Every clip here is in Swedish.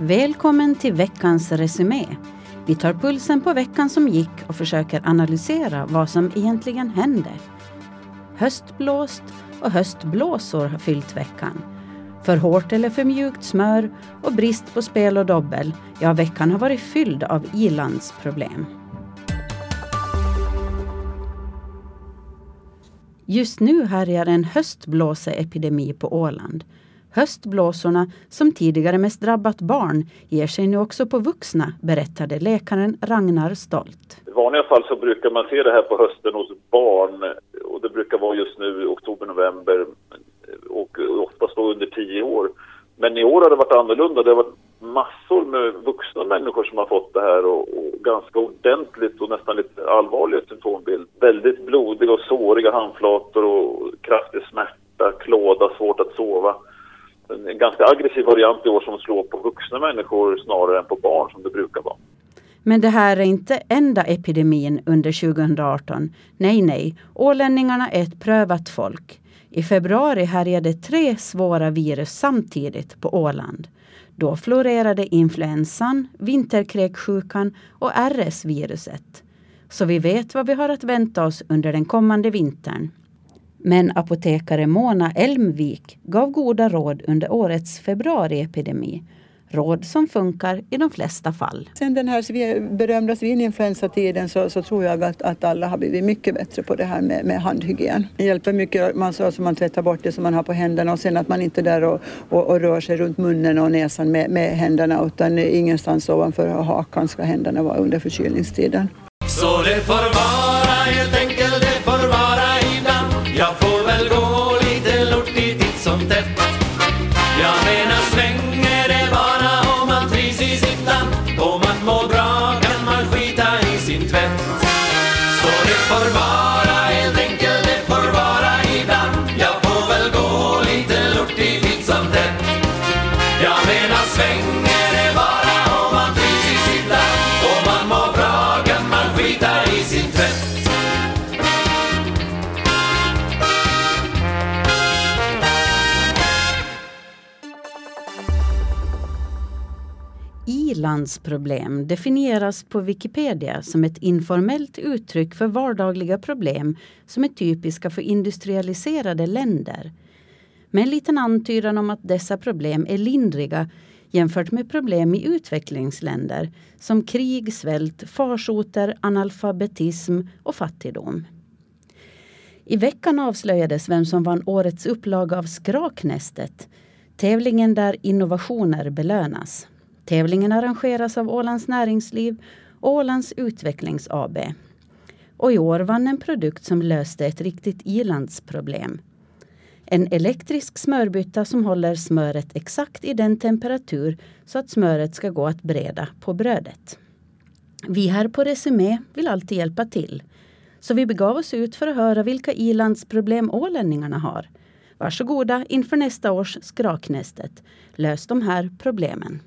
Välkommen till veckans resumé. Vi tar pulsen på veckan som gick och försöker analysera vad som egentligen hände. Höstblåst och höstblåsor har fyllt veckan. För hårt eller för mjukt smör och brist på spel och dobbel. Ja, veckan har varit fylld av ilandsproblem. Just nu härjar en höstblåseepidemi på Åland. Höstblåsorna, som tidigare mest drabbat barn, ger sig nu också på vuxna, berättade läkaren Ragnar Stolt. I vanliga fall så brukar man se det här på hösten hos barn och det brukar vara just nu oktober, november och oftast då under tio år. Men i år har det varit annorlunda. Det har varit massor med vuxna människor som har fått det här och, och ganska ordentligt och nästan lite allvarlig symptombild. Väldigt blodiga och såriga handflator och kraftig smärta, klåda, svårt att sova en ganska aggressiv variant i år som slår på vuxna människor snarare än på barn som det brukar vara. Men det här är inte enda epidemin under 2018. Nej, nej. Ålänningarna är ett prövat folk. I februari härjade tre svåra virus samtidigt på Åland. Då florerade influensan, vinterkräksjukan och RS-viruset. Så vi vet vad vi har att vänta oss under den kommande vintern. Men apotekare Mona Elmvik gav goda råd under årets februariepidemi. Råd som funkar i de flesta fall. Sen den här berömda svininfluensatiden så, så tror jag att, att alla har blivit mycket bättre på det här med, med handhygien. Det hjälper mycket, man, så, alltså man tvättar bort det som man har på händerna och sen att man inte där och, och, och rör sig runt munnen och näsan med, med händerna utan ingenstans ovanför hakan ska händerna vara under förkylningstiden. Så det får vara helt enkelt, I-landsproblem definieras på Wikipedia som ett informellt uttryck för vardagliga problem som är typiska för industrialiserade länder. Med en liten antydan om att dessa problem är lindriga jämfört med problem i utvecklingsländer som krig, svält, farsoter, analfabetism och fattigdom. I veckan avslöjades vem som vann årets upplaga av Skraknästet, tävlingen där innovationer belönas. Tävlingen arrangeras av Ålands Näringsliv och Ålands Utvecklings AB. Och i år vann en produkt som löste ett riktigt ilandsproblem. En elektrisk smörbytta som håller smöret exakt i den temperatur så att smöret ska gå att breda på brödet. Vi här på Resumé vill alltid hjälpa till. Så vi begav oss ut för att höra vilka ilandsproblem ålänningarna har. Varsågoda inför nästa års Skraknästet. Lös de här problemen.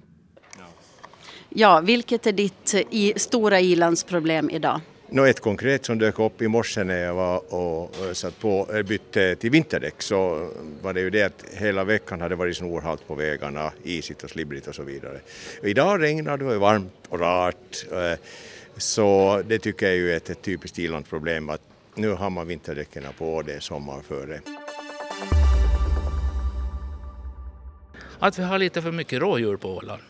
Ja, vilket är ditt i, stora ilandsproblem idag? Nå, ett konkret som dök upp i morse när jag var och satt på, bytte till vinterdäck så var det ju det att hela veckan hade varit snorhalt på vägarna, isigt och slibbrigt och så vidare. Idag regnar det är varmt och rart så det tycker jag är ett, ett typiskt ilandsproblem att nu har man vinterdäcken på och det är sommar före. Att vi har lite för mycket rådjur på Åland.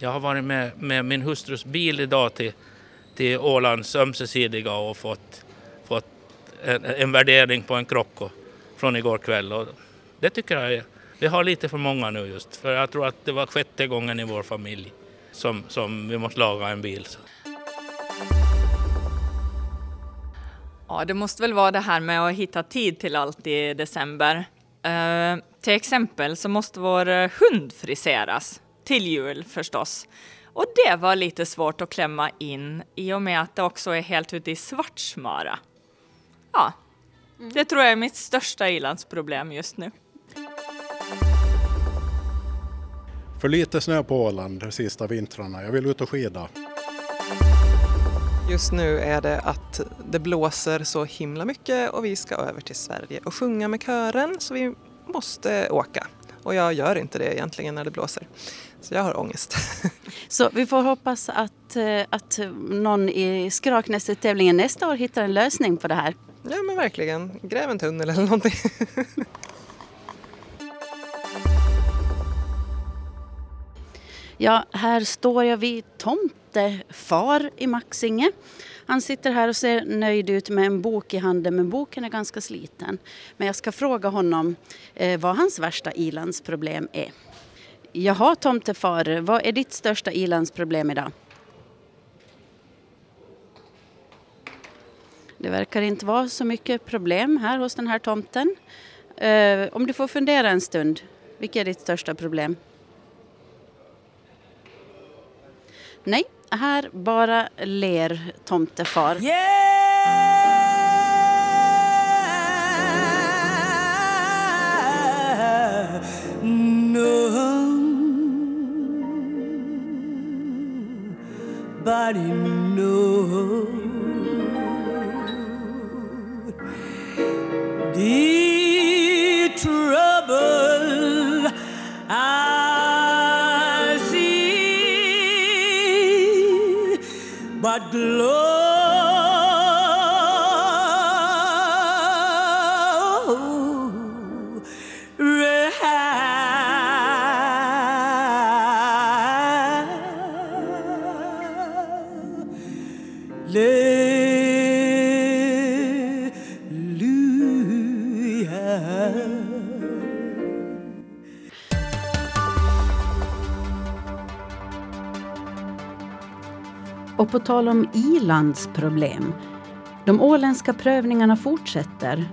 Jag har varit med, med min hustrus bil idag till, till Ålands ömsesidiga och fått, fått en, en värdering på en krock från igår kväll. Och det tycker jag är, vi har lite för många nu just, för jag tror att det var sjätte gången i vår familj som, som vi måste laga en bil. Ja, det måste väl vara det här med att hitta tid till allt i december. Uh, till exempel så måste vår hund friseras till jul förstås. Och det var lite svårt att klämma in i och med att det också är helt ute i Svartsmara. Ja, mm. det tror jag är mitt största ilandsproblem just nu. För lite snö på Åland de sista vintrarna. Jag vill ut och skida. Just nu är det att det blåser så himla mycket och vi ska över till Sverige och sjunga med kören så vi måste åka. och jag gör inte det egentligen när det blåser. Så jag har ångest. Så vi får hoppas att, eh, att någon i Skraknästet-tävlingen nästa år hittar en lösning på det här. Ja men verkligen, gräv en tunnel eller någonting. Ja, här står jag vid tomtefar i Maxinge. Han sitter här och ser nöjd ut med en bok i handen, men boken är ganska sliten. Men jag ska fråga honom eh, vad hans värsta ilandsproblem är. Jaha, tomtefar, vad är ditt största ilandsproblem idag? Det verkar inte vara så mycket problem här hos den här tomten. Eh, om du får fundera en stund, vilket är ditt största problem? Nej, här bara ler tomtefar. Nobody knows. The trouble I see, but glory Och på tal om ilandsproblem. De åländska prövningarna fortsätter.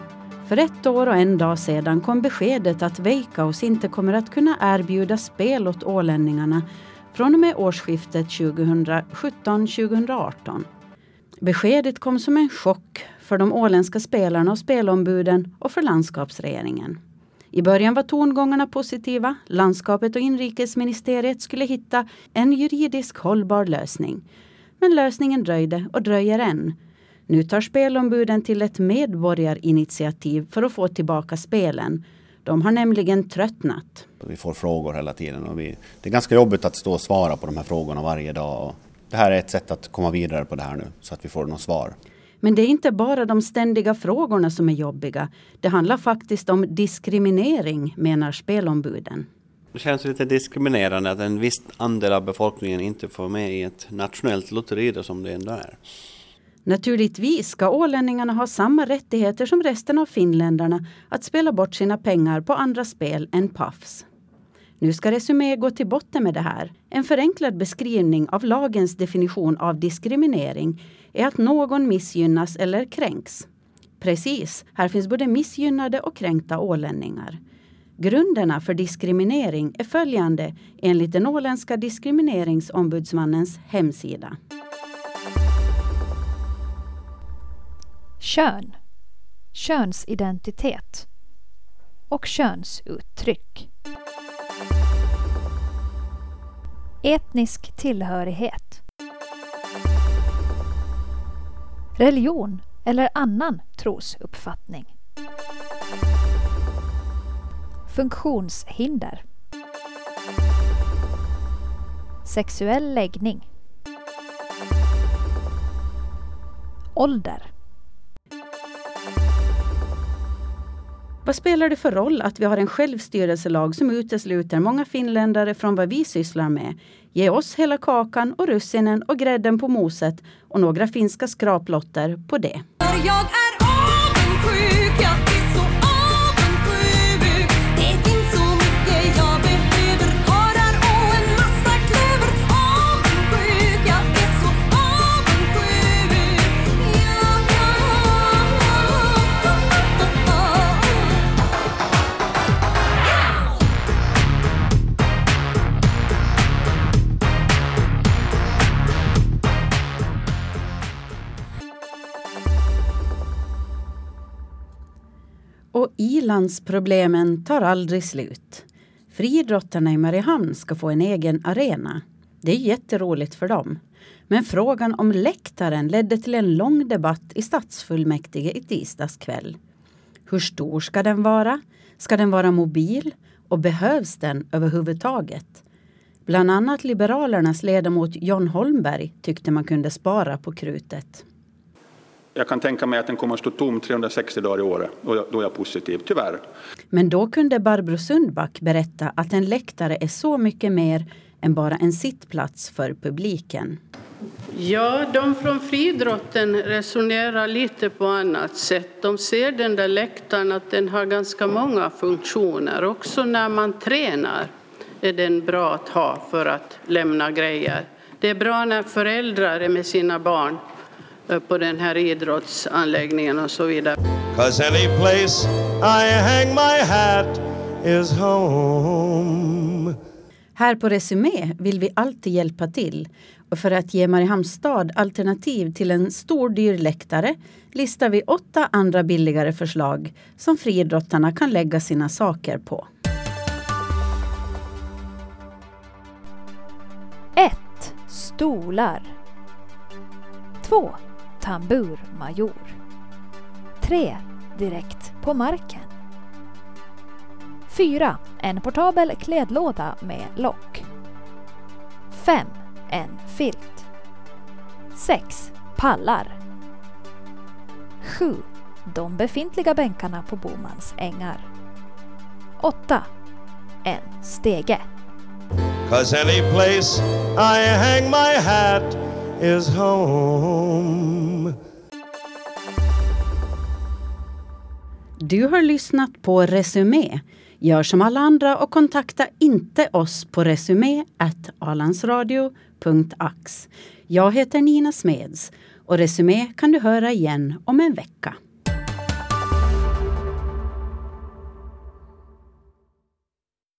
För ett år och en dag sedan kom beskedet att Veikkaus inte kommer att kunna erbjuda spel åt ålänningarna från och med årsskiftet 2017-2018. Beskedet kom som en chock för de åländska spelarna och spelombuden och för landskapsregeringen. I början var tongångarna positiva. Landskapet och inrikesministeriet skulle hitta en juridisk hållbar lösning. Men lösningen dröjde och dröjer än. Nu tar spelombuden till ett medborgarinitiativ för att få tillbaka spelen. De har nämligen tröttnat. Vi får frågor hela tiden och vi, det är ganska jobbigt att stå och svara på de här frågorna varje dag. Det här är ett sätt att komma vidare på det här nu så att vi får något svar. Men det är inte bara de ständiga frågorna som är jobbiga. Det handlar faktiskt om diskriminering, menar spelombuden. Det känns lite diskriminerande att en viss andel av befolkningen inte får med i ett nationellt lotteri då som det ändå är. Naturligtvis ska ålänningarna ha samma rättigheter som resten av finländarna att spela bort sina pengar på andra spel än Pafs. Nu ska Resumé gå till botten med det här. En förenklad beskrivning av lagens definition av diskriminering är att någon missgynnas eller kränks. Precis, här finns både missgynnade och kränkta ålänningar. Grunderna för diskriminering är följande enligt den åländska diskrimineringsombudsmannens hemsida. Kön, könsidentitet och könsuttryck. Etnisk tillhörighet. Religion eller annan trosuppfattning. Funktionshinder. Sexuell läggning. Ålder. Vad spelar det för roll att vi har en självstyrelselag som utesluter många finländare från vad vi sysslar med? Ge oss hela kakan och russinen och grädden på moset och några finska skraplotter på det. Ilandsproblemen tar aldrig slut. Friidrottarna i Mariehamn ska få en egen arena. Det är jätteroligt för dem. Men frågan om läktaren ledde till en lång debatt i stadsfullmäktige i tisdags kväll. Hur stor ska den vara? Ska den vara mobil? Och behövs den överhuvudtaget? Bland annat Liberalernas ledamot John Holmberg tyckte man kunde spara på krutet. Jag kan tänka mig att den kommer att stå tom 360 dagar i året och då är jag positiv, tyvärr. Men då kunde Barbro Sundback berätta att en läktare är så mycket mer än bara en sittplats för publiken. Ja, de från friidrotten resonerar lite på annat sätt. De ser den där läktaren att den har ganska många funktioner. Också när man tränar är den bra att ha för att lämna grejer. Det är bra när föräldrar är med sina barn på den här idrottsanläggningen och så vidare. Cause any place I hang my hat is home. Här på Resumé vill vi alltid hjälpa till och för att ge Mariehamns stad alternativ till en stor dyr läktare listar vi åtta andra billigare förslag som friidrottarna kan lägga sina saker på. 1. Stolar. 2. Tamburmajor. 3. Direkt på marken. 4. En portabel klädlåda med lock. 5. En filt. 6. Pallar. 7. De befintliga bänkarna på Bomans ängar. 8. En stege. Cause any place I hang my hat is home. Du har lyssnat på Resumé. Gör som alla andra och kontakta inte oss på resumé.alandsradio.ax. Jag heter Nina Smeds och Resumé kan du höra igen om en vecka.